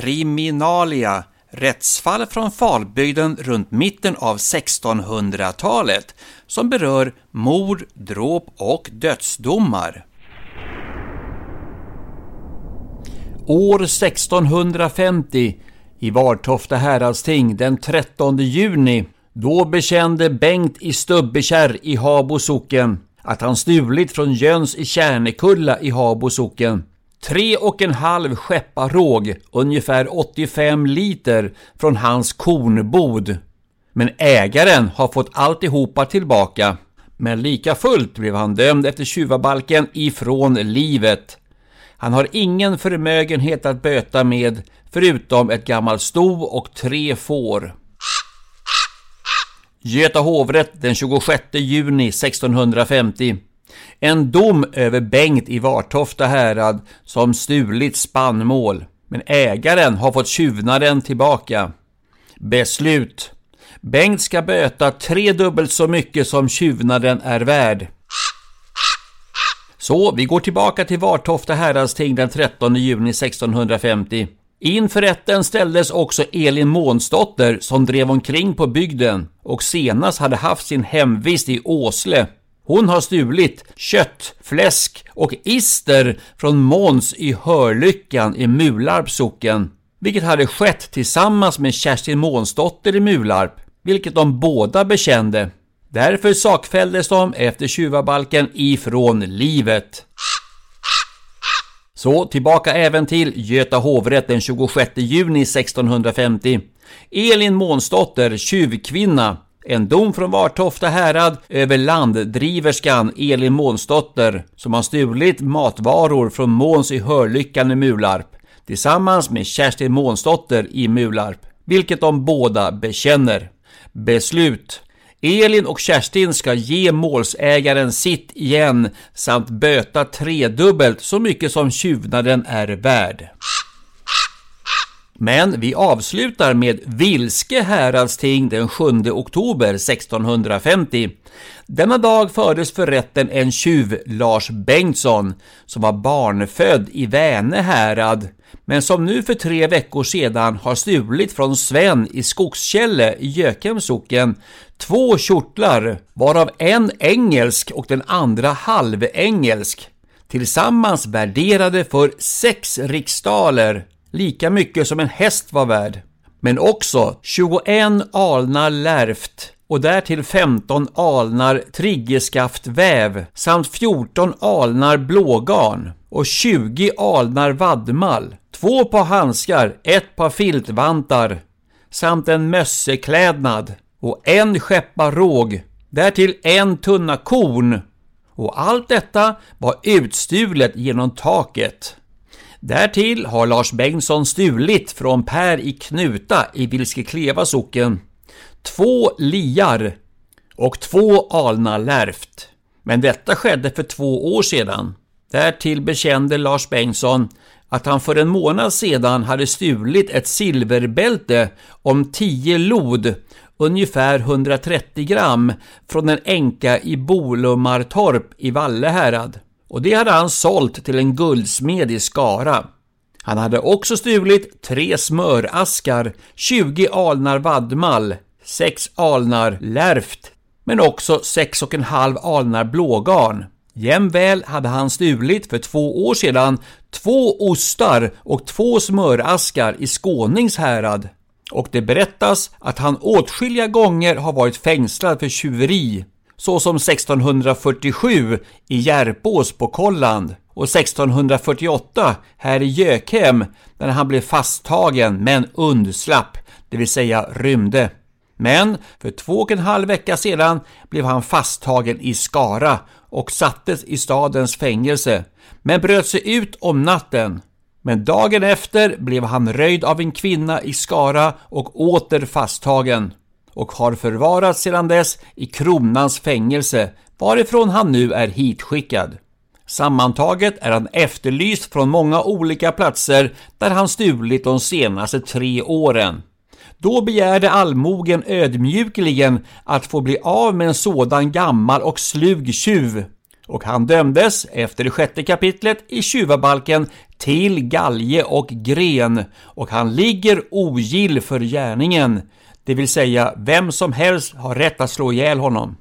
Kriminalia Rättsfall från Falbygden runt mitten av 1600-talet som berör mord, dråp och dödsdomar. År 1650 i Vartofta häradsting den 13 juni då bekände Bengt i Stubbekärr i Habo socken att han stulit från Jöns i Kärnekulla i Habo socken tre och en halv skeppa råg, ungefär 85 liter, från hans kornbod. Men ägaren har fått alltihopa tillbaka. Men lika fullt blev han dömd efter tjuvabalken ifrån livet. Han har ingen förmögenhet att böta med förutom ett gammalt sto och tre får. Göta hovrätt den 26 juni 1650. En dom över Bengt i Vartofta härad som stulit spannmål. Men ägaren har fått tjuvnaden tillbaka. Beslut. Bengt ska böta tredubbelt så mycket som tjuvnaden är värd. Så vi går tillbaka till Vartofta häradsting den 13 juni 1650. Inför rätten ställdes också Elin Månsdotter som drev omkring på bygden och senast hade haft sin hemvist i Åsle. Hon har stulit kött, fläsk och ister från Måns i Hörlyckan i Mularps socken, vilket hade skett tillsammans med Kerstin Månsdotter i Mularp, vilket de båda bekände. Därför sakfälldes de efter tjuvabalken ifrån livet. Så tillbaka även till Göta hovrätt den 26 juni 1650. Elin Månsdotter, tjuvkvinna, en dom från Vartofta härad över landdriverskan Elin Månsdotter som har stulit matvaror från Måns i Hörlyckan i Mularp tillsammans med Kerstin Månsdotter i Mularp, vilket de båda bekänner. Beslut Elin och Kerstin ska ge målsägaren sitt igen samt böta tredubbelt så mycket som tjuvnaden är värd. Men vi avslutar med Vilske häradsting den 7 oktober 1650. Denna dag fördes för rätten en tjuv, Lars Bengtsson, som var barnfödd i Väne härad, men som nu för tre veckor sedan har stulit från Sven i Skogskälle i Gökems socken två kjortlar, varav en engelsk och den andra halvengelsk, tillsammans värderade för sex riksdaler lika mycket som en häst var värd. Men också 21 alnar lärft och därtill 15 alnar triggerskaftväv samt 14 alnar blågarn och 20 alnar vadmal, två par handskar, ett par filtvantar samt en mösseklädnad och en skeppa råg, därtill en tunna korn och allt detta var utstulet genom taket. Därtill har Lars Bengtsson stulit från Per i Knuta i Vilskekleva socken två liar och två alna lärft. Men detta skedde för två år sedan. Därtill bekände Lars Bengtsson att han för en månad sedan hade stulit ett silverbälte om 10 lod, ungefär 130 gram, från en änka i Bolummartorp i Vallehärad och det hade han sålt till en guldsmed i Skara. Han hade också stulit tre smöraskar, 20 alnar vadmal, 6 alnar lärft, men också 6 och en halv alnar blågarn. Jämväl hade han stulit för två år sedan två ostar och två smöraskar i Skånings härad. Och det berättas att han åtskilliga gånger har varit fängslad för tjuveri såsom 1647 i Järpås på Kolland och 1648 här i Gökhem när han blev fasttagen men undslapp, det vill säga rymde. Men för två och en halv vecka sedan blev han fasttagen i Skara och sattes i stadens fängelse, men bröt sig ut om natten. Men dagen efter blev han röjd av en kvinna i Skara och åter fasttagen och har förvarats sedan dess i kronans fängelse, varifrån han nu är hitskickad. Sammantaget är han efterlyst från många olika platser där han stulit de senaste tre åren. Då begärde allmogen ödmjukligen att få bli av med en sådan gammal och slug tjuv och han dömdes efter det sjätte kapitlet i tjuvabalken till galge och gren och han ligger ogill för gärningen, det vill säga vem som helst har rätt att slå ihjäl honom.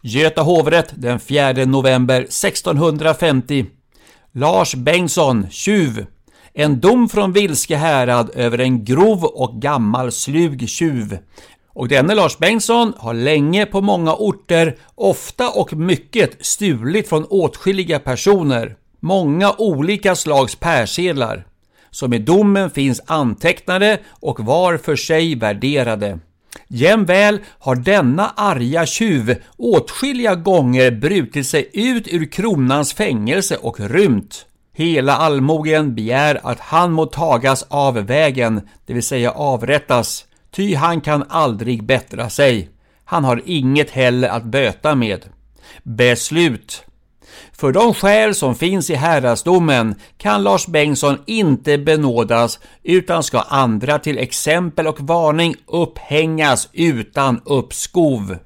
Göta hovrätt den 4 november 1650 Lars Bengtsson, tjuv en dom från Vilske härad över en grov och gammal slug tjuv. Och denne Lars Bengtsson har länge på många orter, ofta och mycket, stulit från åtskilliga personer. Många olika slags persedlar, som i domen finns antecknade och var för sig värderade. Jämväl har denna arga tjuv åtskilliga gånger brutit sig ut ur kronans fängelse och rymt. Hela allmogen begär att han må tagas av vägen, det vill säga avrättas, ty han kan aldrig bättra sig. Han har inget heller att böta med. Beslut för de skäl som finns i häradsdomen kan Lars Bengtsson inte benådas utan ska andra till exempel och varning upphängas utan uppskov.